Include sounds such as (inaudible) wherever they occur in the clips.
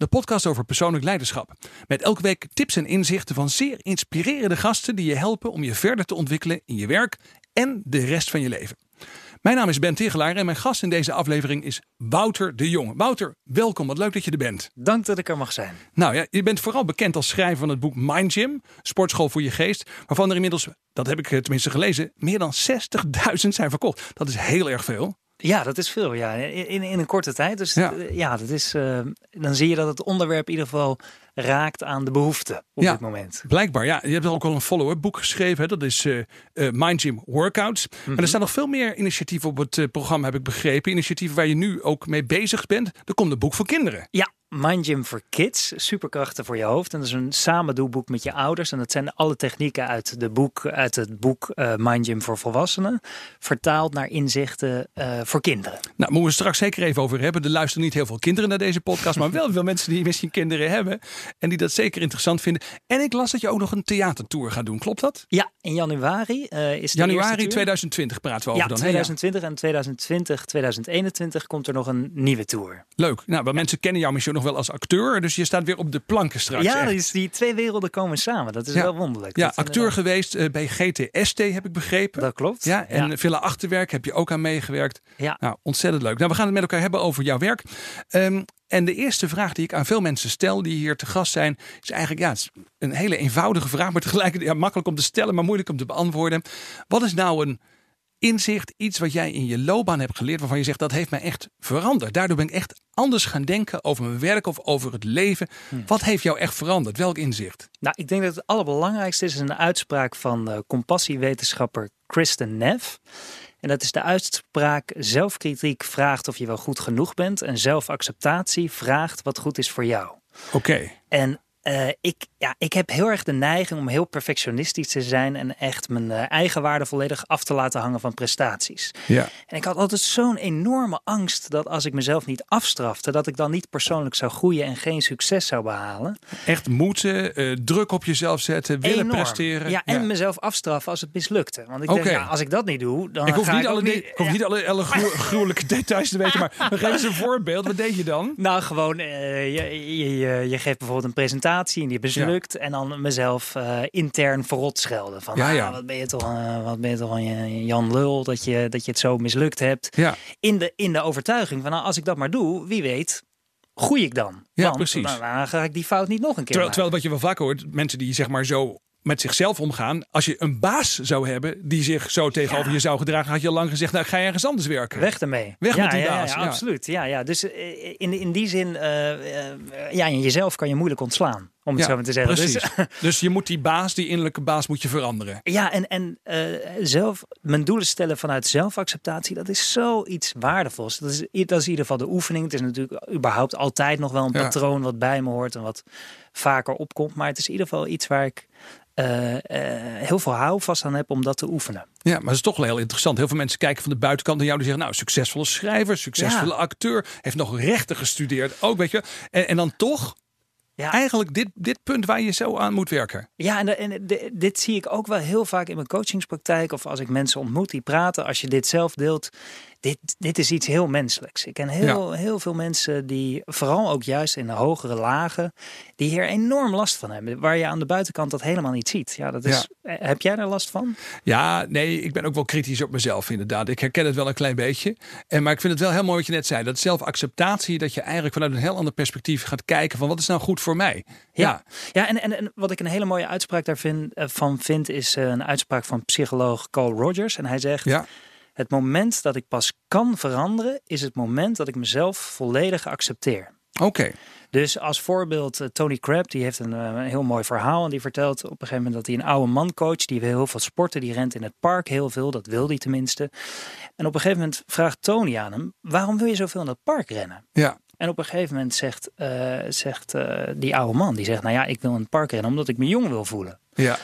De podcast over persoonlijk leiderschap. Met elke week tips en inzichten van zeer inspirerende gasten die je helpen om je verder te ontwikkelen in je werk en de rest van je leven. Mijn naam is Ben Tichelaar en mijn gast in deze aflevering is Wouter de Jong. Wouter, welkom. Wat leuk dat je er bent. Dank dat ik er mag zijn. Nou ja, je bent vooral bekend als schrijver van het boek Mind Gym, Sportschool voor je geest. Waarvan er inmiddels, dat heb ik tenminste gelezen, meer dan 60.000 zijn verkocht. Dat is heel erg veel. Ja, dat is veel. Ja. In, in een korte tijd. Dus ja, ja dat is, uh, dan zie je dat het onderwerp in ieder geval raakt aan de behoeften op ja, dit moment. Blijkbaar, ja. Je hebt ook al een follow-up boek geschreven. Hè? Dat is uh, uh, Mind Gym Workouts. Mm -hmm. Maar er staan nog veel meer initiatieven op het programma, heb ik begrepen. Initiatieven waar je nu ook mee bezig bent. Er komt een boek voor kinderen. Ja, Mind Gym for Kids, superkrachten voor je hoofd. En dat is een samendoelboek met je ouders. En dat zijn alle technieken uit, de boek, uit het boek uh, Mind Gym voor volwassenen. Vertaald naar inzichten uh, voor kinderen. Nou, moeten we straks zeker even over hebben. Er luisteren niet heel veel kinderen naar deze podcast. maar wel veel (laughs) mensen die misschien kinderen hebben. En die dat zeker interessant vinden. En ik las dat je ook nog een theatertour gaat doen. Klopt dat? Ja, in januari uh, is de Januari 2020 praten we over ja, dan. 2020 en 2020, 2021 komt er nog een nieuwe tour. Leuk. Nou, maar mensen kennen jou misschien nog wel als acteur. Dus je staat weer op de planken straks. Ja, dus die twee werelden komen samen. Dat is ja. wel wonderlijk. Ja, dat acteur inderdaad... geweest uh, bij GTST heb ik begrepen. Dat klopt. Ja, en ja. Villa Achterwerk heb je ook aan meegewerkt. Ja. Nou, ontzettend leuk. Nou, we gaan het met elkaar hebben over jouw werk. Um, en de eerste vraag die ik aan veel mensen stel die hier te gast zijn, is eigenlijk ja, is een hele eenvoudige vraag, maar tegelijkertijd ja, makkelijk om te stellen, maar moeilijk om te beantwoorden. Wat is nou een inzicht, iets wat jij in je loopbaan hebt geleerd, waarvan je zegt dat heeft mij echt veranderd. Daardoor ben ik echt anders gaan denken over mijn werk of over het leven. Hmm. Wat heeft jou echt veranderd? Welk inzicht? Nou, ik denk dat het allerbelangrijkste is een uitspraak van uh, compassiewetenschapper Kristen Neff. En dat is de uitspraak: zelfkritiek vraagt of je wel goed genoeg bent. En zelfacceptatie vraagt wat goed is voor jou. Oké. Okay. En uh, ik, ja, ik heb heel erg de neiging om heel perfectionistisch te zijn. En echt mijn uh, eigen waarde volledig af te laten hangen van prestaties. Ja. En ik had altijd zo'n enorme angst dat als ik mezelf niet afstrafte, dat ik dan niet persoonlijk zou groeien en geen succes zou behalen. Echt moeten, uh, druk op jezelf zetten, willen Enorm. presteren. Ja, en ja. mezelf afstraffen als het mislukte. Want ik okay. denk, ja, als ik dat niet doe, dan ik hoef ga niet ik alle, niet, hoef niet alle, alle gro (laughs) gruwelijke details te weten, maar (laughs) geef eens een voorbeeld. Wat deed je dan? Nou, gewoon, je, je, je, je geeft bijvoorbeeld een presentatie en die mislukt. Ja. En dan mezelf uh, intern verrot schelden. Van, ja, ja. Ah, wat ben je toch, uh, wat ben je toch een Jan Lul dat je, dat je het zo mislukt hebt. Ja. In, de, in de overtuiging van nou, als ik dat maar doe, wie weet, groei ik dan. Ja, Want, precies. Dan ga ik die fout niet nog een keer terwijl, terwijl wat je wel vaak hoort, mensen die zeg maar zo met zichzelf omgaan. Als je een baas zou hebben die zich zo tegenover Ja. je zou gedragen, had je al lang gezegd: Nou, ik ga ergens anders werken. Weg ermee. Weg ja, met die ja, baas, Ja, absoluut. Ja, ja. Dus eh, in, in die zin, uh, uh, ja, in jezelf kan je moeilijk ontslaan. Om het zo maar te zeggen. Precies. Dus, (laughs) Dus je moet die baas, die innerlijke baas, moet je veranderen. Ja, en, en uh, zelf, mijn doelen stellen vanuit zelfacceptatie, dat is zoiets waardevols. Dat is, dat is in ieder geval de oefening. Het is natuurlijk überhaupt altijd nog wel een patroon wat bij me hoort en wat vaker opkomt. Maar het is in ieder geval iets waar ik uh, uh, heel veel houvast aan heb om dat te oefenen. Ja, maar het is toch wel heel interessant. Heel veel mensen kijken van de buitenkant naar jou die zeggen: Nou, succesvolle schrijver, succesvolle Ja. acteur, heeft nog rechten gestudeerd. Ook, weet je. En, en dan toch Ja. eigenlijk dit, dit punt waar je zo aan moet werken. Ja, en, de- en de- dit zie ik ook wel heel vaak in mijn coachingspraktijk of als ik mensen ontmoet die praten. Als je dit zelf deelt, dit, dit is iets heel menselijks. Ik ken heel, heel veel mensen die, vooral ook juist in de hogere lagen, die hier enorm last van hebben. Waar je aan de buitenkant dat helemaal niet ziet. Ja, dat is, eh, Heb jij daar last van? Ja, nee, ik ben ook wel kritisch op mezelf inderdaad. Ik herken het wel een klein beetje. En, maar ik vind het wel heel mooi wat je net zei. Dat zelfacceptatie, dat je eigenlijk vanuit een heel ander perspectief gaat kijken van wat is nou goed voor mij. Ja, Ja, en, en, en wat ik een hele mooie uitspraak daarvan eh, van vind, is eh, een uitspraak van psycholoog Carl Rogers. En hij zegt: ja, Het moment dat ik pas kan veranderen, is het moment dat ik mezelf volledig accepteer. oké. Dus als voorbeeld, eh, Tony Crabb, die heeft een, eh, een heel mooi verhaal. En die vertelt op een gegeven moment dat hij een oude man coacht. Die wil heel veel sporten, die rent in het park heel veel. Dat wil hij tenminste. En op een gegeven moment vraagt Tony aan hem, waarom wil je zoveel in dat park rennen? Ja, En op een gegeven moment zegt, uh, zegt uh, die oude man, die zegt, nou ja, ik wil in het park rennen omdat ik me jong wil voelen. Ja.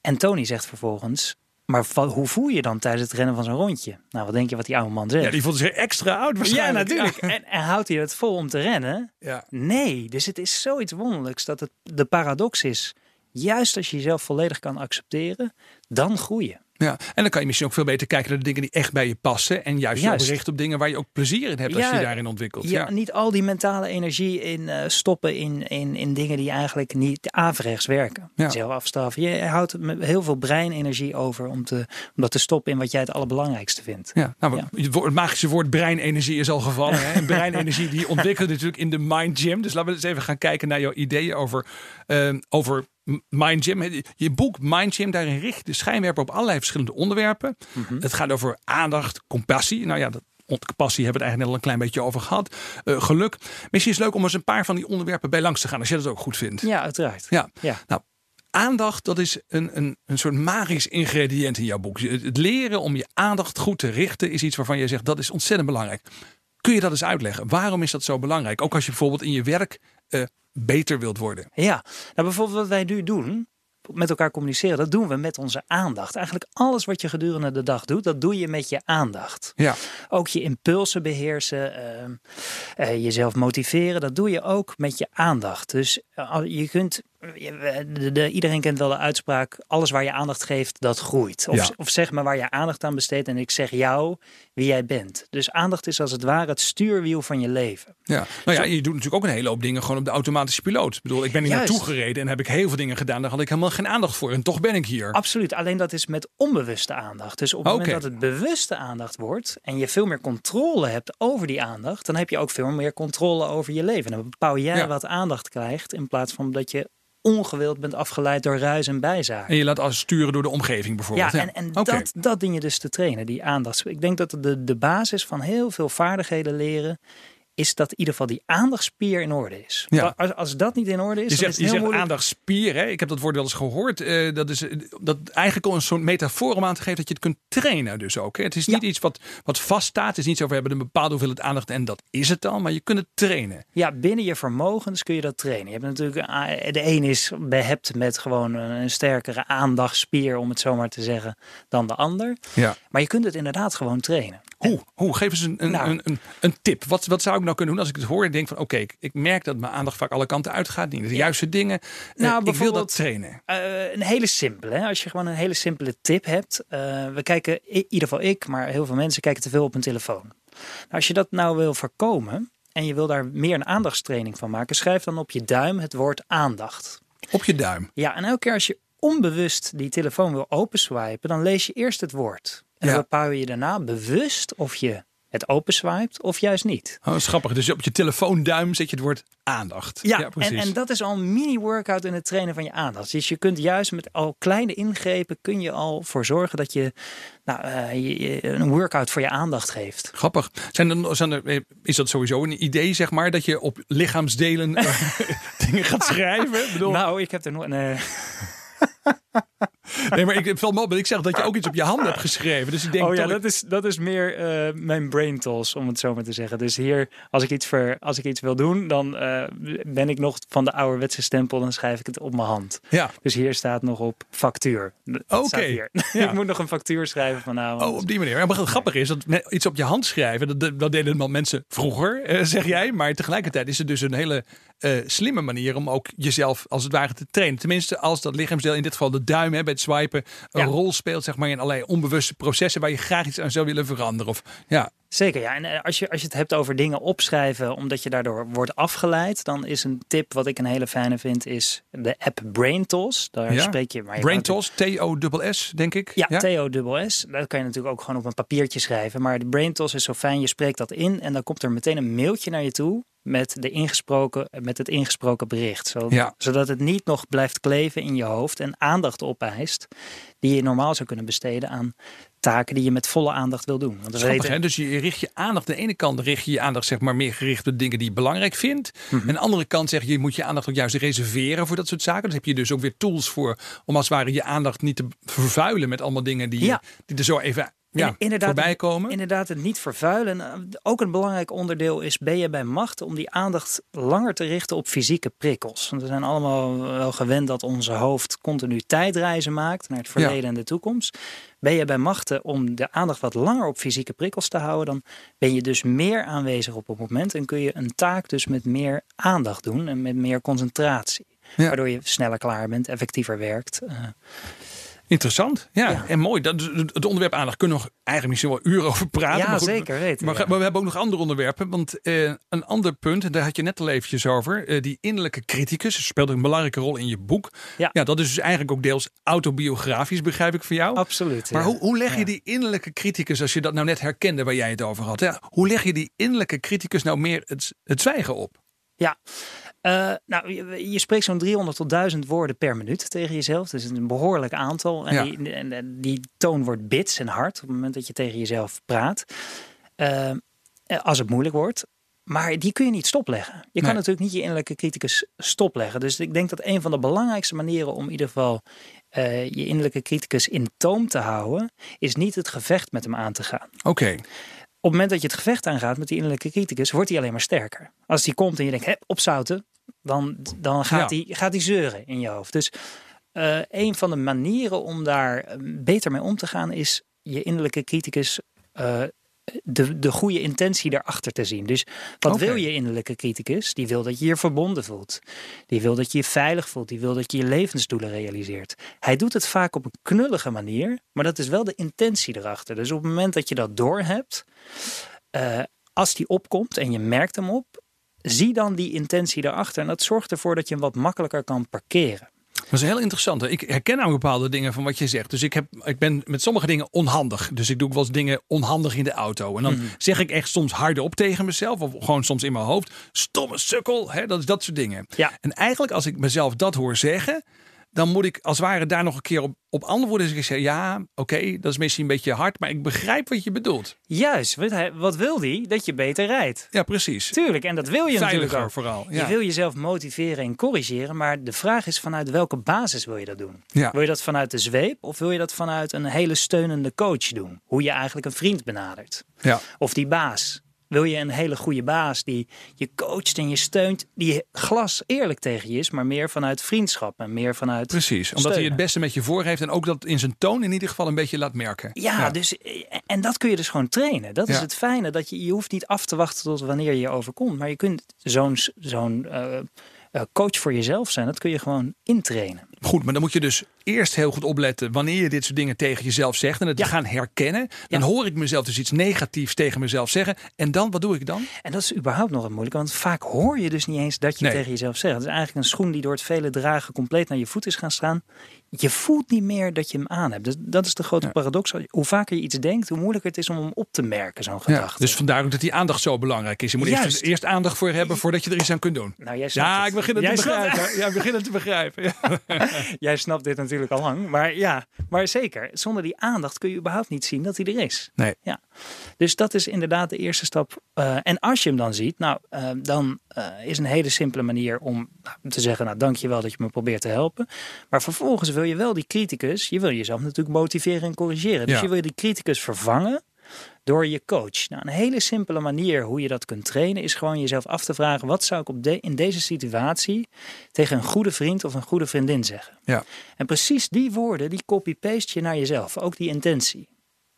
En Tony zegt vervolgens, maar hoe voel je dan tijdens het rennen van zo'n rondje? Nou, wat denk je wat die oude man zegt? Ja, die voelt zich extra oud waarschijnlijk. Ja, natuurlijk. En, en, houdt hij het vol om te rennen? Ja. Nee, dus het is zoiets wonderlijks dat het de paradox is. Juist als je jezelf volledig kan accepteren, dan groeien. Ja, en dan kan je misschien ook veel beter kijken naar de dingen die echt bij je passen. En juist, juist. je richt op dingen waar je ook plezier in hebt als je daarin ontwikkelt. Ja, niet al die mentale energie in uh, stoppen in, in, in dingen die eigenlijk niet averechts werken. Ja. Zelf afstraffen. Je houdt heel veel breinenergie over om, te, om dat te stoppen in wat jij het allerbelangrijkste vindt. Ja, nou, ja. het magische woord breinenergie is al gevallen. hè? (laughs) En breinenergie die ontwikkelt natuurlijk in de Mind Gym. Dus laten we eens even gaan kijken naar jouw ideeën over, uh, over Mind Gym. Je boek Mind Gym, daarin richt de schijnwerper op allerlei verschillende onderwerpen. Mhm. Het gaat over aandacht, compassie. Nou ja, dat compassie hebben we het eigenlijk net al een klein beetje over gehad. Uh, geluk. Misschien is het leuk om eens een paar van die onderwerpen bij langs te gaan, als je dat ook goed vindt. Ja, uiteraard. Ja. ja. Nou, aandacht, dat is een, een, een soort magisch ingrediënt in jouw boek. Het leren om je aandacht goed te richten is iets waarvan je zegt dat is ontzettend belangrijk. Kun je dat eens uitleggen? Waarom is dat zo belangrijk? Ook als je bijvoorbeeld in je werk uh, beter wilt worden. Ja, nou bijvoorbeeld wat wij nu doen, met elkaar communiceren, dat doen we met onze aandacht. Eigenlijk alles wat je gedurende de dag doet, dat doe je met je aandacht. Ja. Ook je impulsen beheersen, uh, uh, jezelf motiveren, dat doe je ook met je aandacht. Dus uh, je kunt de, de, iedereen kent wel de uitspraak: alles waar je aandacht geeft, dat groeit. Of, of zeg maar waar je aandacht aan besteedt en ik zeg jou wie jij bent. Dus aandacht is als het ware het stuurwiel van je leven. Ja, nou ja, je doet natuurlijk ook een hele hoop dingen gewoon op de automatische piloot. Ik bedoel, ik ben hier naartoe gereden en heb ik heel veel dingen gedaan. Daar had ik helemaal geen aandacht voor en toch ben ik hier. Absoluut, alleen dat is met onbewuste aandacht. Dus op het moment dat het bewuste aandacht wordt en je veel meer controle hebt over die aandacht, dan heb je ook veel meer controle over je leven. En dan bepaal jij wat aandacht krijgt in plaats van dat je ongewild bent afgeleid door ruis en bijzaken. En je laat als sturen door de omgeving bijvoorbeeld. Ja, en, en dat, dat ding je dus te trainen, die aandacht. Ik denk dat de, de basis van heel veel vaardigheden leren is dat in ieder geval die aandachtspier in orde is. Ja. Als, als dat niet in orde is, je zegt, is het heel je zegt aandachtspier. Hè? Ik heb dat woord wel eens gehoord. Uh, dat is dat eigenlijk al een soort metafoor om aan te geven dat je het kunt trainen. Dus ook. Hè? Het is niet iets wat, wat vaststaat. Het is niet zo we hebben een bepaalde hoeveelheid aandacht en dat is het dan. Maar je kunt het trainen. Ja, binnen je vermogens kun je dat trainen. Je hebt natuurlijk eh, de een is behept met gewoon een sterkere aandachtspier, om het zo maar te zeggen, dan de ander. Ja. Maar je kunt het inderdaad gewoon trainen. Hoe? Hoe? Geef eens een, een, nou. een, een, een, tip. Wat, wat zou ik nou kunnen doen als ik het hoor en denk van oké, ik merk dat mijn aandacht vaak alle kanten uitgaat. Niet de juiste dingen. Nou, uh, ik wil dat trainen. Uh, een hele simpele. Hè? Als je gewoon een hele simpele tip hebt. Uh, we kijken, in ieder geval ik, maar heel veel mensen kijken te veel op een telefoon. Nou, als je dat nou wil voorkomen en je wil daar meer een aandachtstraining van maken, schrijf dan op je duim het woord aandacht. Op je duim? Ja, en elke keer als je onbewust die telefoon wil openswipen, dan lees je eerst het woord. En dan bepaal je daarna bewust of je het openswipet of juist niet. Oh, grappig. Dus op je telefoonduim zet je het woord aandacht. Ja, precies. En, en, dat is al een mini-workout in het trainen van je aandacht. Dus je kunt juist met al kleine ingrepen kun je al voor zorgen dat je, nou, uh, je, een workout voor je aandacht geeft. Grappig. Zijn er, zijn er, is dat sowieso een idee, zeg maar, dat je op lichaamsdelen (laughs) eh, (laughs) dingen gaat schrijven? Ik bedoel... Nou, ik heb er nog... Nee. (laughs) (laughs) Nee, maar ik val me op. Ik zeg dat je ook iets op je handen hebt geschreven. Dus ik denk oh ja, dat, is, dat is meer uh, mijn brain tools, om het zo maar te zeggen. Dus hier, als ik iets, ver, als ik iets wil doen, dan uh, ben ik nog van de ouderwetse stempel. Dan schrijf ik het op mijn hand. Ja. Dus hier staat nog op factuur. Oké. Okay. (laughs) Ja. ik moet nog een factuur schrijven vanavond. Oh, op die manier. Maar wat grappig is, dat iets op je hand schrijven, dat, dat deden mensen vroeger, uh, zeg jij. Maar tegelijkertijd is het dus een hele slimme manier om ook jezelf als het ware te trainen. Tenminste, als dat lichaamsdeel, in dit geval de duim, hè, bij het swipen, een rol speelt zeg maar, in allerlei onbewuste processen waar je graag iets aan zou willen veranderen. Of, ja. Zeker, ja. En eh, als je, als je het hebt over dingen opschrijven omdat je daardoor wordt afgeleid, dan is een tip wat ik een hele fijne vind, is de app BrainTos. Daar ja. spreek je... Maar BrainTos, T-O-S-S, denk ik. Ja, ja. T-O-S-S. Dat kan je natuurlijk ook gewoon op een papiertje schrijven. Maar de BrainTos is zo fijn, je spreekt dat in en dan komt er meteen een mailtje naar je toe met, de ingesproken, met het ingesproken bericht. Zodat het niet nog blijft kleven in je hoofd en aandacht opeist die je normaal zou kunnen besteden aan taken die je met volle aandacht wil doen. Want Grappig, hè? Dus je richt je aandacht, aan de ene kant richt je je aandacht zeg maar meer gericht op dingen die je belangrijk vindt. Mm Aan de andere kant zeg je, je moet je aandacht ook juist reserveren voor dat soort zaken. Dus heb je dus ook weer tools voor om als het ware je aandacht niet te vervuilen met allemaal dingen die, die er zo even ja, inderdaad, voorbij komen. Inderdaad, het niet vervuilen. Eh, Ook een belangrijk onderdeel is: ben je bij macht om die aandacht langer te richten op fysieke prikkels? Want we zijn allemaal wel gewend dat onze hoofd continu tijdreizen maakt naar het verleden en de toekomst. Ben je bij machten om de aandacht wat langer op fysieke prikkels te houden, dan ben je dus meer aanwezig op het moment en kun je een taak dus met meer aandacht doen en met meer concentratie. Ja. Waardoor je sneller klaar bent, effectiever werkt. Eh, Interessant. Ja, Ja. en mooi. Dat, het onderwerp aandacht kunnen we nog eigenlijk misschien wel uren over praten. ja, maar goed, zeker weten. Maar, ja. maar we hebben ook nog andere onderwerpen. Want eh, een ander punt, en daar had je net al eventjes over. eh, die innerlijke criticus speelt een belangrijke rol in je boek. Ja. dat is dus eigenlijk ook deels autobiografisch, begrijp ik van jou. Absoluut. Maar ja. hoe, hoe leg je Ja. die innerlijke criticus, als je dat nou net herkende waar jij het over had. Ja, hoe leg je die innerlijke criticus nou meer het, het zwijgen op? Ja, Eh, nou, je, je spreekt zo'n 300 tot 1000 woorden per minuut tegen jezelf. Dus een behoorlijk aantal. En, Ja. die, en, die toon wordt bits en hard op het moment dat je tegen jezelf praat. Eh, als het moeilijk wordt. Maar die kun je niet stopleggen. Je Nee. kan natuurlijk niet je innerlijke criticus stopleggen. Dus ik denk dat een van de belangrijkste manieren om in ieder geval eh, je innerlijke criticus in toom te houden, is niet het gevecht met hem aan te gaan. Oké, Op het moment dat je het gevecht aangaat met die innerlijke criticus, wordt hij alleen maar sterker. Als die komt en je denkt, hè, opzouten, dan, dan gaat, Ja. hij, gaat hij zeuren in je hoofd. Dus eh, een van de manieren om daar eh, beter mee om te gaan, is je innerlijke criticus eh, de, de goede intentie daarachter te zien. Dus wat wil je innerlijke criticus? Die wil dat je je verbonden voelt. Die wil dat je je veilig voelt. Die wil dat je je levensdoelen realiseert. Hij doet het vaak op een knullige manier, maar dat is wel de intentie erachter. Dus op het moment dat je dat doorhebt, eh, als die opkomt en je merkt hem op, zie dan die intentie daarachter. En dat zorgt ervoor dat je hem wat makkelijker kan parkeren. dat is heel interessant. hè. Ik herken nou bepaalde dingen van wat je zegt. Dus ik, heb, ik ben met sommige dingen onhandig. Dus ik doe wel eens dingen onhandig in de auto. En dan Mhm. zeg ik echt soms hardop tegen mezelf. Of gewoon soms in mijn hoofd. Stomme sukkel. Hè, dat is dat soort dingen. Ja. En eigenlijk als ik mezelf dat hoor zeggen. Dan moet ik als het ware daar nog een keer op, op antwoorden. Dus ik zeg ja, oké, dat is misschien een beetje hard. Maar ik begrijp wat je bedoelt. Juist, wat, hij, wat wil die? Dat je beter rijdt. Ja, precies. Tuurlijk, en dat wil je natuurlijk ook. vooral. Je wil jezelf motiveren en corrigeren, maar de vraag is vanuit welke basis wil je dat doen? Ja. Wil je dat vanuit de zweep of wil je dat vanuit een hele steunende coach doen? Hoe je eigenlijk een vriend benadert. Ja. Of die baas. Wil je een hele goede baas die je coacht en je steunt, die glas eerlijk tegen je is, maar meer vanuit vriendschap en meer vanuit. Precies, omdat hij het beste met je voor heeft en ook dat in zijn toon in ieder geval een beetje laat merken. Ja, dus eh, en dat kun je dus gewoon trainen. Dat is het fijne. Dat je, je hoeft niet af te wachten tot wanneer je je overkomt. Maar je kunt zo'n zo'n eh, eh, coach voor jezelf zijn. Dat kun je gewoon intrainen. Goed, maar dan moet je dus eerst heel goed opletten wanneer je dit soort dingen tegen jezelf zegt en het Ja. gaan herkennen. Dan Ja. hoor ik mezelf dus iets negatiefs tegen mezelf zeggen. En dan, wat doe ik dan? En dat is überhaupt nog een moeilijke. Want vaak hoor je dus niet eens dat je Nee. tegen jezelf zegt. Het is eigenlijk een schoen die door het vele dragen compleet naar je voet is gaan staan. Je voelt niet meer dat je hem aan hebt. Dus dat is de grote Ja. paradox. Hoe vaker je iets denkt, hoe moeilijker het is om hem op te merken, zo'n gedachte. dus vandaar ook dat die aandacht zo belangrijk is. Je moet eerst, Juist. eerst aandacht voor hebben voordat je er iets aan kunt doen. nou, jij Ja, ik begin het Jij te begrijpen. Ja, ik begin het te begrijpen. Ja. (laughs) (laughs) Jij snapt dit natuurlijk al lang. Maar ja, maar zeker. Zonder die aandacht kun je überhaupt niet zien dat hij er is. Nee. Ja. Dus dat is inderdaad de eerste stap. Eh, en als je hem dan ziet, nou, eh, dan eh, is een hele simpele manier om nou, te zeggen, nou, dankjewel dat je me probeert te helpen. Maar vervolgens wil je wel die criticus, je wil jezelf natuurlijk motiveren en corrigeren. Dus Ja. je wil die criticus vervangen door je coach. Nou, een hele simpele manier hoe je dat kunt trainen is gewoon jezelf af te vragen: wat zou ik op de, in deze situatie tegen een goede vriend of een goede vriendin zeggen? Ja. En precies die woorden, die copy-paste je naar jezelf, ook die intentie.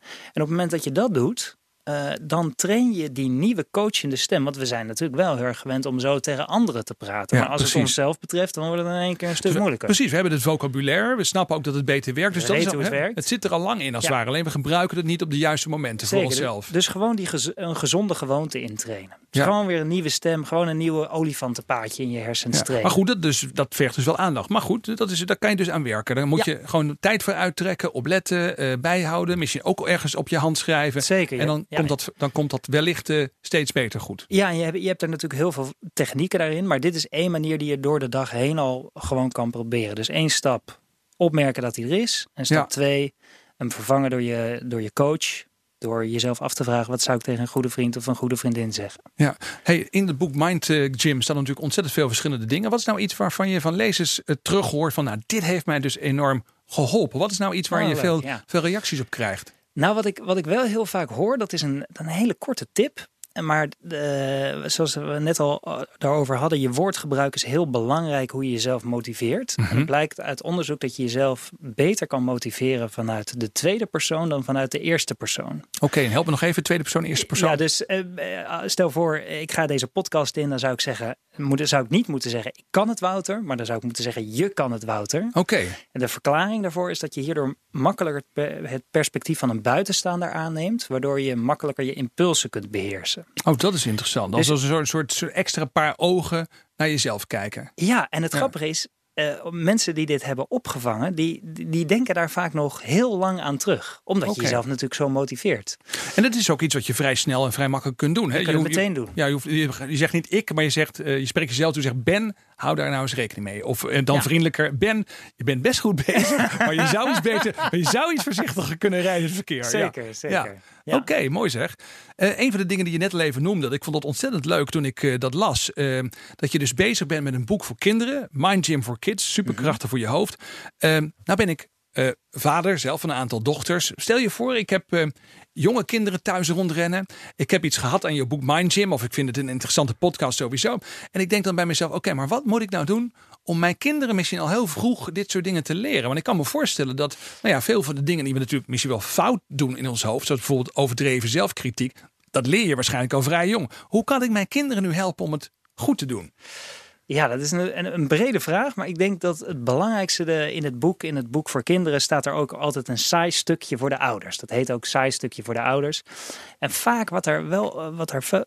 En op het moment dat je dat doet, eh, dan train je die nieuwe coachende stem. Want we zijn natuurlijk wel heel erg gewend om zo tegen anderen te praten. Ja, maar als het precies. onszelf betreft, dan wordt het in één keer een stuk moeilijker. Precies, we hebben het vocabulaire. We snappen ook dat het beter werkt. Dus We dat is het werkt. zit er al lang in als het ware. Alleen we gebruiken het niet op de juiste momenten voor onszelf. Dus gewoon die gez- een gezonde gewoonte intrainen. Dus Ja. gewoon weer een nieuwe stem, gewoon een nieuwe olifantenpaadje in je hersens Ja, trainen. Maar goed, dat, dus, dat vergt dus wel aandacht. Maar goed, dat is, daar kan je dus aan werken. Daar moet je gewoon tijd voor uittrekken, opletten, eh bijhouden. Misschien ook ergens op je hand schrijven. Zeker. En dan, Ja. Komt dat, dan komt dat wellicht eh, steeds beter goed. Ja, en je hebt, je hebt er natuurlijk heel veel technieken daarin. Maar dit is één manier die je door de dag heen al gewoon kan proberen. Dus één stap, opmerken dat hij er is. En stap Ja. twee, hem vervangen door je, door je coach. Door jezelf af te vragen, wat zou ik tegen een goede vriend of een goede vriendin zeggen? Ja. Hey, in het boek Mind eh, Gym staan natuurlijk ontzettend veel verschillende dingen. Wat is nou iets waarvan je van lezers uh, terughoort van, nou, dit heeft mij dus enorm geholpen. Wat is nou iets waar Oh, je leuk, veel, ja. veel reacties op krijgt? Nou, wat ik, wat ik wel heel vaak hoor, dat is een, een hele korte tip. Maar de, zoals we net al eh, daarover hadden, je woordgebruik is heel belangrijk hoe je jezelf motiveert. En Mhm. het blijkt uit onderzoek dat je jezelf beter kan motiveren vanuit de tweede persoon dan vanuit de eerste persoon. Oké, en help me nog even. Tweede persoon, eerste persoon. Ja, dus eh, eh, stel voor, ik ga deze podcast in, dan zou ik zeggen, moet, zou ik niet moeten zeggen, ik kan het Wouter, maar dan zou ik moeten zeggen, je kan het Wouter. Oké, En de verklaring daarvoor is dat je hierdoor makkelijker het het perspectief van een buitenstaander aanneemt, waardoor je makkelijker je impulsen kunt beheersen. Oh, dat is interessant. Dus- Als een soort, soort, soort extra paar ogen naar jezelf kijken. Ja, en het Ja. grappige is, eh, mensen die dit hebben opgevangen, die, die, denken daar vaak nog heel lang aan terug. Omdat je jezelf natuurlijk zo motiveert. En dat is ook iets wat je vrij snel en vrij makkelijk kunt doen. Hè? Je het meteen doen. Ja, je, hoeft, je, je zegt niet ik, maar je, zegt, eh, je spreekt jezelf toe. Je zegt Ben, hou daar nou eens rekening mee. Of eh, dan Ja. vriendelijker, Ben, je bent best goed bezig. (laughs) maar je zou iets beter, je zou iets voorzichtiger kunnen rijden in het verkeer. Ja. Zeker, zeker. Ja. Ja. Oké, mooi zeg. Eh, een van de dingen die je net al even noemde, ik vond dat ontzettend leuk toen ik dat las. dat je dus bezig bent met een boek voor kinderen, Mind Gym for Kids, superkrachten Mhm. voor je hoofd. Eh, nou ben ik eh, vader zelf van een aantal dochters. Stel je voor, ik heb eh, jonge kinderen thuis rondrennen. Ik heb iets gehad aan je boek Mind Gym, of ik vind het een interessante podcast sowieso. En ik denk dan bij mezelf, oké, maar wat moet ik nou doen om mijn kinderen misschien al heel vroeg dit soort dingen te leren? Want ik kan me voorstellen dat nou ja, veel van de dingen die we natuurlijk misschien wel fout doen in ons hoofd, zoals bijvoorbeeld overdreven zelfkritiek, dat leer je waarschijnlijk al vrij jong. Hoe kan ik mijn kinderen nu helpen om het goed te doen? Ja, dat is een, een, brede vraag. Maar ik denk dat het belangrijkste de, in het boek, in het boek voor kinderen, staat er ook altijd een saai stukje voor de ouders. Dat heet ook saai stukje voor de ouders. En vaak wat er wel, eh, wat er,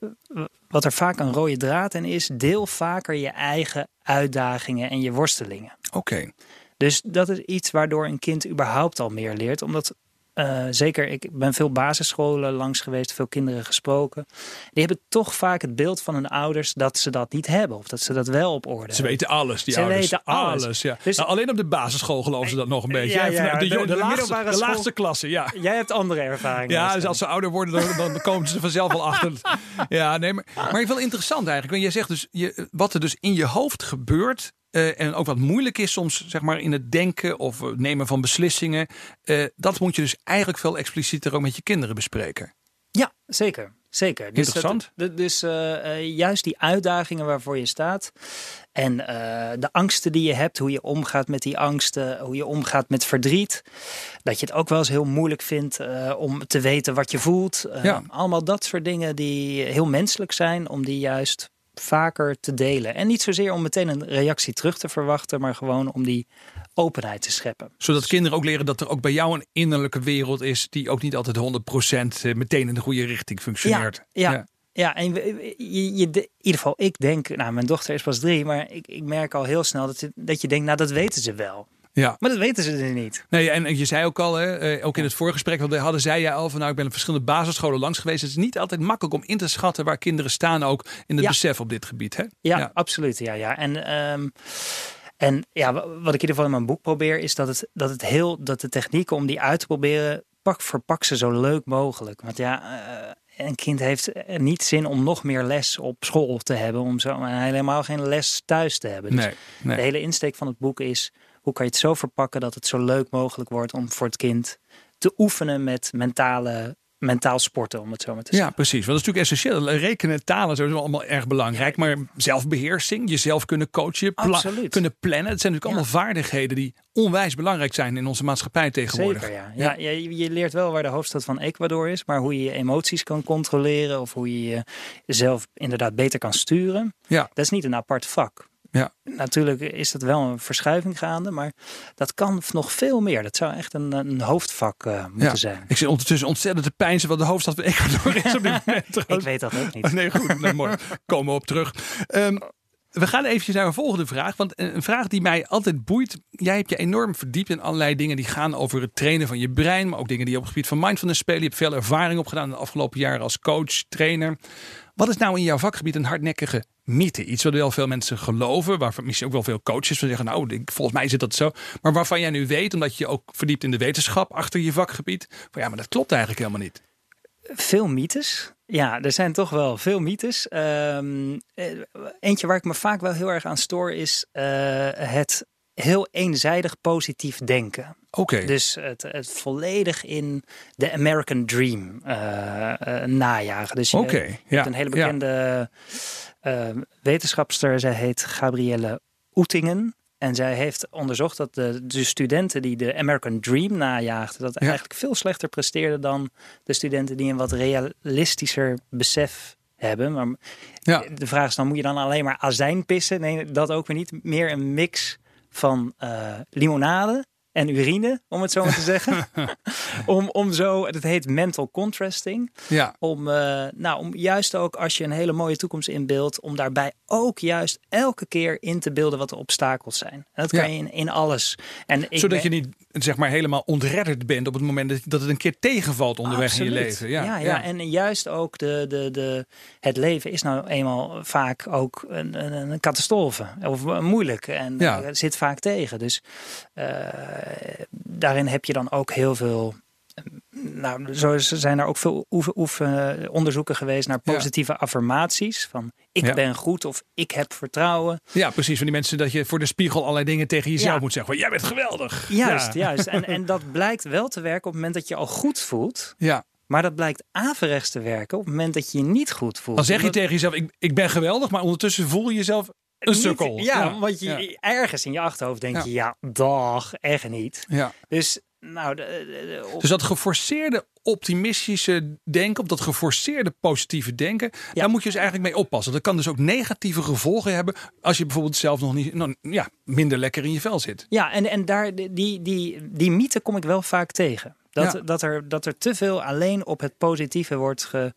wat er vaak een rode draad in is, deel vaker je eigen uitdagingen en je worstelingen. Oké, Dus dat is iets waardoor een kind überhaupt al meer leert. Omdat eh, zeker, ik ben veel basisscholen langs geweest, veel kinderen gesproken. Die hebben toch vaak het beeld van hun ouders dat ze dat niet hebben. Of dat ze dat wel op orde Ze hebben. weten alles, die Ze ouders. weten alles. ja. Dus- Nou, alleen op de basisschool geloven ze dat nog een beetje. Ja, de, de- de de, laagste, de laagste klasse, ja. Jij hebt andere ervaringen. Ja, dus als ze ouder worden, dan, dan komen ze er vanzelf wel achter. (laughs) Ja, nee, maar, maar wel interessant eigenlijk. Want jij zegt dus, je, wat er dus in je hoofd gebeurt... eh, en ook wat moeilijk is soms, zeg maar, in het denken of nemen van beslissingen. eh, dat moet je dus eigenlijk veel explicieter ook met je kinderen bespreken. Ja, zeker. Zeker. Dus Interessant. dat- dus eh, juist die uitdagingen waarvoor je staat. En de angsten die je hebt, hoe je omgaat met die angsten, hoe je omgaat met verdriet. Dat je het ook wel eens heel moeilijk vindt om te weten wat je voelt. Ja. Allemaal dat soort dingen die heel menselijk zijn, om die juist vaker te delen. En niet zozeer om meteen een reactie terug te verwachten, maar gewoon om die openheid te scheppen. Zodat kinderen ook leren dat er ook bij jou een innerlijke wereld is... die ook niet altijd 100% meteen in de goede richting functioneert. ja. Ja, en we- je, je, in ieder geval, ik denk, nou, mijn dochter is pas drie, maar ik, ik merk al heel snel dat je, dat je denkt, nou, dat weten ze wel. Ja. Maar dat weten ze dus niet. Nee, en je zei ook al, hè, eh, ook in het voorgesprek, want hadden zij jij al van, nou, ik ben op verschillende basisscholen langs geweest. Het is niet altijd makkelijk om in te schatten waar kinderen staan, ook in het Ja. besef op dit gebied. Hè? Ja, absoluut. Ja, ja. En, ehm, en ja, wa- wat ik in ieder geval in mijn boek probeer, is dat het, dat het heel, dat de technieken om die uit te proberen, pak, verpak ze zo leuk mogelijk. Want ja, eh, een kind heeft eh, niet zin om nog meer les op school te hebben, om zo en helemaal geen les thuis te hebben. Dus Nee, nee. De hele insteek van het boek is: hoe kan je het zo verpakken dat het zo leuk mogelijk wordt om voor het kind te oefenen met mentale, mentaal sporten, om het zo maar te Ja, zeggen. precies. Want dat is natuurlijk essentieel. Rekenen, talen, zijn allemaal erg belangrijk. Maar zelfbeheersing, jezelf kunnen coachen, pla- Absoluut. kunnen plannen. Het zijn natuurlijk allemaal vaardigheden die onwijs belangrijk zijn in onze maatschappij tegenwoordig. Zeker, ja. ja. je, je leert wel waar de hoofdstad van Ecuador is, maar hoe je je emoties kan controleren of hoe je jezelf inderdaad beter kan sturen, Ja. dat is niet een apart vak. Ja. Natuurlijk is dat wel een verschuiving gaande, maar dat kan nog veel meer. Dat zou echt een, een hoofdvak eh, moeten Ja. zijn. Ik zit ondertussen ontzettend te pijnzen wat de hoofdstad van Ecuador is op dit (laughs) moment. Ik weet dat ook niet. Oh, nee, goed. Nee, mooi. Komen we op terug. Ehm, we gaan eventjes naar een volgende vraag. Want een een vraag die mij altijd boeit. Jij hebt je enorm verdiept in allerlei dingen die gaan over het trainen van je brein. Maar ook dingen die op het gebied van mindfulness spelen. Je hebt veel ervaring opgedaan de afgelopen jaren als coach, trainer. Wat is nou in jouw vakgebied een hardnekkige mythe? Iets wat wel veel mensen geloven. Waarvan misschien ook wel veel coaches van zeggen. Nou, volgens mij zit dat zo. Maar waarvan jij nu weet, omdat je je ook verdiept in de wetenschap achter je vakgebied. Van ja, maar dat klopt eigenlijk helemaal niet. Veel mythes. Ja, er zijn toch wel veel mythes. Ehm, eh, eentje waar ik me vaak wel heel erg aan stoor is eh, het heel eenzijdig positief denken. Oké. Dus het, het volledig in de American Dream uh, uh, najagen. Dus je hebt ja, een hele bekende uh, wetenschapster. Zij heet Gabrielle Oetingen. En zij heeft onderzocht dat de, de studenten die de American Dream najaagden... dat eigenlijk veel slechter presteerden dan de studenten die een wat realistischer besef hebben. Maar Ja. de vraag is dan, moet je dan alleen maar azijn pissen? Nee, dat ook weer niet. Meer een mix van eh, limonade en urine, om het zo maar te (laughs) zeggen. om, om zo, het heet mental contrasting. Ja. Om, eh, nou, om juist ook als je een hele mooie toekomst inbeeldt, om daarbij ook juist elke keer in te beelden wat de obstakels zijn. En dat kan Ja. je in, in alles. En ik Zodat ben- je niet zeg maar helemaal ontredderd bent op het moment dat, het een keer tegenvalt onderweg in je leven. Ja, ja, ja. en juist ook de, de, de, het leven is nou eenmaal vaak ook een, een, een catastrofe of moeilijk en Ja. zit vaak tegen. Dus eh, daarin heb je dan ook heel veel. Nou, zo zijn er ook veel oefen- onderzoeken geweest naar Ja. positieve affirmaties. Van ik Ja. ben goed of ik heb vertrouwen. ja, precies. Van die mensen dat je voor de spiegel allerlei dingen tegen jezelf Ja. moet zeggen. Van, jij bent geweldig. Juist, Ja. juist. En, (laughs) en dat blijkt wel te werken op het moment dat je al goed voelt. Ja. Maar dat blijkt averechts te werken op het moment dat je je niet goed voelt. Dan zeg je Omdat- tegen jezelf, ik, ik ben geweldig. Maar ondertussen voel je jezelf een sukkel. Ja, want je, ja. ergens in je achterhoofd denk je, ja, dag, echt niet. Ja. Dus, nou, de, de- de- op- Dus dat geforceerde optimistische denken, op dat geforceerde positieve denken, daar moet je dus eigenlijk mee oppassen. Dat kan dus ook negatieve gevolgen hebben als je bijvoorbeeld zelf nog niet, nou, ja, minder lekker in je vel zit. ja, en, en daar, die, die, die mythe kom ik wel vaak tegen. Dat, Ja. dat, er, dat er te veel alleen op het positieve wordt ge,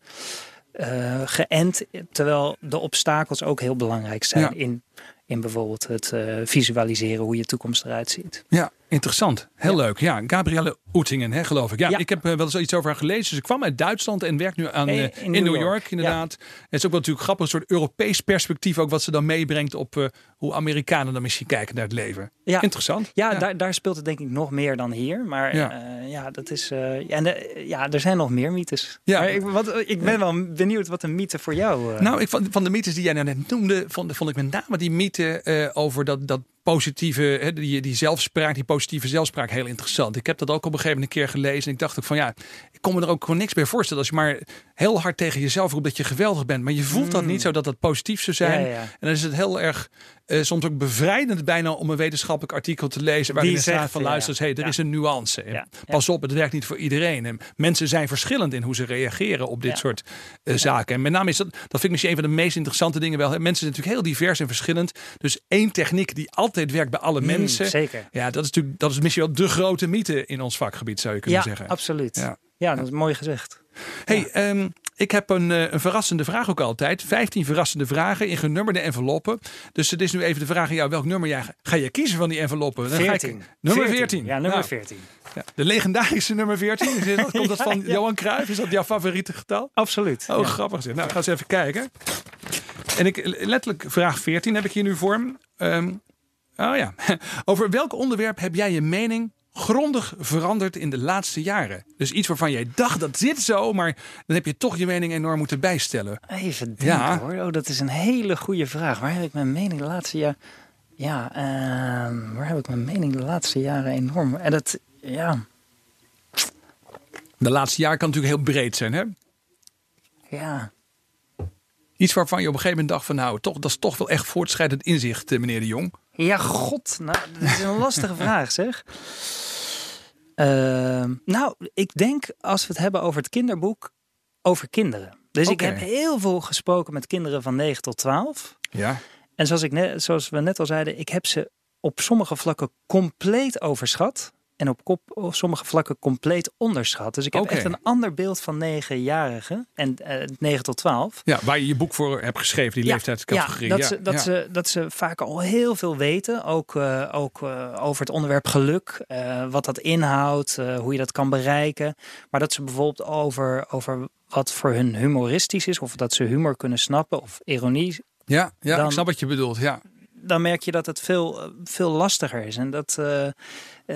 eh, geënt, terwijl de obstakels ook heel belangrijk zijn Ja. in, in bijvoorbeeld het eh, visualiseren hoe je toekomst eruit ziet. Ja, interessant. Heel leuk. Ja, Gabrielle Oetingen, hè, geloof ik. Ja, Ja. ik heb eh, wel eens iets over haar gelezen. Ze kwam uit Duitsland en werkt nu aan, Eh, eh, in in, New New York. York, inderdaad. Het is ook wel natuurlijk grappig, een soort Europees perspectief ook wat ze dan meebrengt op eh, hoe Amerikanen dan misschien kijken naar het leven. Ja. Interessant. Ja, Daar, daar speelt het denk ik nog meer dan hier. Maar Ja. dat is. eh, en de- ja, er zijn nog meer mythes. Ja. Maar ik, wat, ik ben wel benieuwd wat een mythe voor jou. eh, Nou, ik, van, van de mythes die jij nou net noemde, vond, vond ik met name die mythe eh, over dat, dat positieve, hè, die, die zelfspraak, die positieve zelfspraak heel interessant. Ik heb dat ook op een gegeven moment een keer gelezen en ik dacht ook van ja, ik kon me er ook gewoon niks bij voorstellen als je maar heel hard tegen jezelf roept dat je geweldig bent, maar je voelt dat niet zo dat dat positief zou zijn. Mm. Ja, ja. En dan is het heel erg eh, soms ook bevrijdend bijna om een wetenschappelijk artikel te lezen waarin Die er staat van luister, hey, er is een nuance. En Pas op, het werkt niet voor iedereen. En mensen zijn verschillend in hoe ze reageren op dit soort eh, zaken. En met name is dat, dat vind ik misschien een van de meest interessante dingen wel. Mensen zijn natuurlijk heel divers en verschillend. Dus één techniek die altijd werkt bij alle mensen. Mm, zeker. Ja, dat is natuurlijk dat is misschien wel de grote mythe in ons vakgebied, zou je kunnen Ja, zeggen. absoluut. Ja. Ja. dat is mooi gezegd. Hey, ehm, ik heb een, eh, een verrassende vraag ook altijd. 15 verrassende vragen in genummerde enveloppen. Dus het is nu even de vraag aan jou. Welk nummer jij, ga je kiezen van die enveloppen? Dan ga ik- 14. nummer 14. Ja, nummer Nou, 14. ja, de legendarische nummer 14. Is dat, (laughs) komt dat van Ja. Johan Cruijff? Is dat jouw favoriete getal? Absoluut. Oh, grappig. zeg. Nou, ga eens even kijken. En ik, letterlijk vraag 14 heb ik hier nu voor me. Ehm, oh ja. (laughs) Over welk onderwerp heb jij je mening grondig veranderd in de laatste jaren? Dus iets waarvan jij dacht dat zit zo, maar dan heb je toch je mening enorm moeten bijstellen. Even denken Ja. hoor. Oh, dat is een hele goede vraag. Waar heb ik mijn mening de laatste jaar... Ja, ehm, waar heb ik mijn mening de laatste jaren enorm... En dat, ja, De laatste jaren kan natuurlijk heel breed zijn, hè? ja. Iets waarvan je op een gegeven moment dacht van nou, toch, dat is toch wel echt voortschrijdend inzicht, eh, meneer de Jong. Ja, god. Nou, dat is een lastige (laughs) vraag, zeg. Ehm, nou, ik denk als we het hebben over het kinderboek, over kinderen. Dus ik heb heel veel gesproken met kinderen van 9 tot 12. Ja. En zoals, ik net, zoals we net al zeiden, ik heb ze op sommige vlakken compleet overschat. En op, kop, op sommige vlakken compleet onderschat. Dus ik heb echt een ander beeld van negenjarigen en eh 9 tot 12. ja, waar je je boek voor hebt geschreven, die Ja, leeftijdscategorie. Ja, dat, Ze, dat, ja. Ze, dat ze vaak al heel veel weten. Ook, eh, ook eh, over het onderwerp geluk. wat dat inhoudt. hoe je dat kan bereiken. Maar dat ze bijvoorbeeld over, over wat voor hun humoristisch is. Of dat ze humor kunnen snappen. Of ironie. ja, ja dan- ik snap wat je bedoelt. Ja. Dan merk je dat het veel, eh, veel lastiger is. En dat... eh, eh,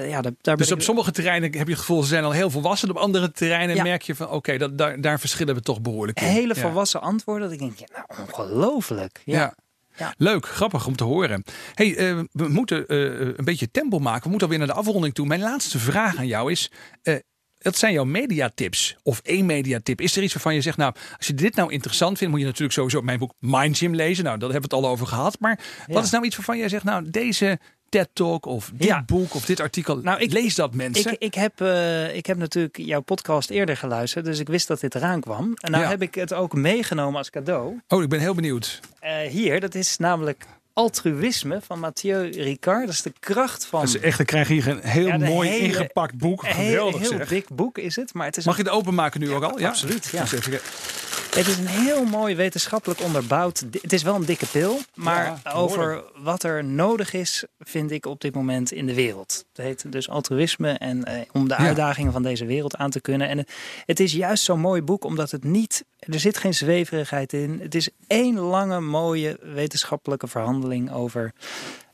ja, daar, daar Dus op ik- sommige terreinen heb je het gevoel, ze zijn al heel volwassen. Op andere terreinen Ja. merk je van, oké, dat daar, daar verschillen we toch behoorlijk in. hele Ja. volwassen antwoorden. Dat ik denk, ja, nou, ongelooflijk. Ja. Ja. Leuk, grappig om te horen. Hey, uh, we moeten uh, een beetje tempo maken. We moeten alweer naar de afronding toe. Mijn laatste vraag aan jou is: uh, dat zijn jouw mediatips of één mediatip. Is er iets waarvan je zegt, nou, als je dit nou interessant vindt, moet je natuurlijk sowieso mijn boek Mind Gym lezen. Nou, daar hebben we het al over gehad. Maar wat is nou iets waarvan jij zegt, nou, deze TED Talk of dit ja. boek of dit artikel. Nou, ik lees dat mensen. Ik, ik, heb, uh, ik heb natuurlijk jouw podcast eerder geluisterd, dus ik wist dat dit eraan kwam. En nou heb ik het ook meegenomen als cadeau. Oh, ik ben heel benieuwd. Uh, hier, dat is namelijk Altruïsme van Mathieu Ricard. Dat is de kracht van. Is echt, dan krijg je hier een heel mooi ingepakt boek. Geweldig heel, heel dik boek is het. Maar het is Mag je het openmaken nu ook al? Ja, absoluut. Ja. Het is een heel mooi wetenschappelijk onderbouwd. Het is wel een dikke pil, maar over wat er nodig is, vind ik op dit moment in de wereld. Het heet dus altruïsme en eh, om de uitdagingen van deze wereld aan te kunnen. En het is juist zo'n mooi boek omdat het niet, er zit geen zweverigheid in. Het is één lange mooie wetenschappelijke verhandeling over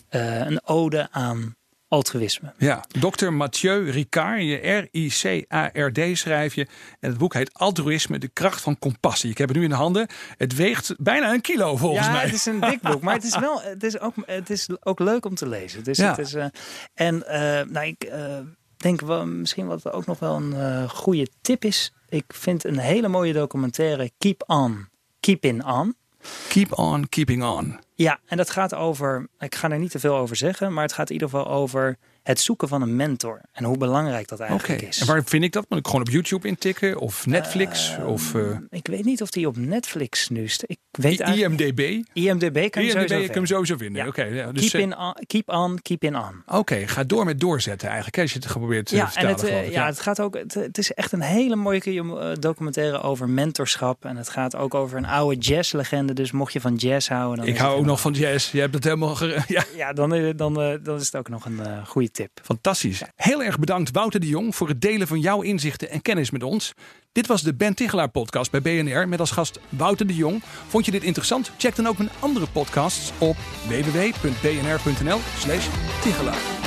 uh, een ode aan altruïsme. Ja, dokter Mathieu Ricard, je R-I-C-A-R-D schrijf je. En het boek heet Altruïsme, de kracht van compassie. Ik heb het nu in de handen. Het weegt bijna een kilo volgens ja, mij. het is een dik boek, maar het is wel, (laughs) het is ook, het is ook leuk om te lezen. Dus ja. het is, uh, en uh, nou, ik uh, denk wel, misschien wat ook nog wel een goede tip is. Ik vind een hele mooie documentaire, Keep On, Keeping On. Keep on keeping on. Ja, en dat gaat over, ik ga er niet te veel over zeggen, maar het gaat in ieder geval over het zoeken van een mentor. En hoe belangrijk dat eigenlijk is. En waar vind ik dat? Moet ik gewoon op YouTube intikken? Of Netflix? Uh, of, uh... Ik weet niet of die op Netflix nu staat. Ik weet IMDB? IMDB kan je IMDB sowieso kan sowieso vinden. Ja. Oké. Okay, ja, dus keep, in on, keep on, keep in on. Oké, okay, ga door met doorzetten eigenlijk. Als je het geprobeerd ja, vertalen, en het, uh, ja, het gaat ook. Het, het, is echt een hele mooie documentaire over mentorschap. En het gaat ook over een oude jazzlegende. Dus mocht je van jazz houden. Dan ik hou ook nog van jazz. Je hebt het helemaal. (laughs) Ja, ja dan, dan, dan is het ook nog een goede Fantastisch. Heel erg bedankt Wouter de Jong voor het delen van jouw inzichten en kennis met ons. Dit was de Ben Tichelaar podcast bij BNR met als gast Wouter de Jong. Vond je dit interessant? Check dan ook mijn andere podcasts op www.bnr.nl slash Tichelaar.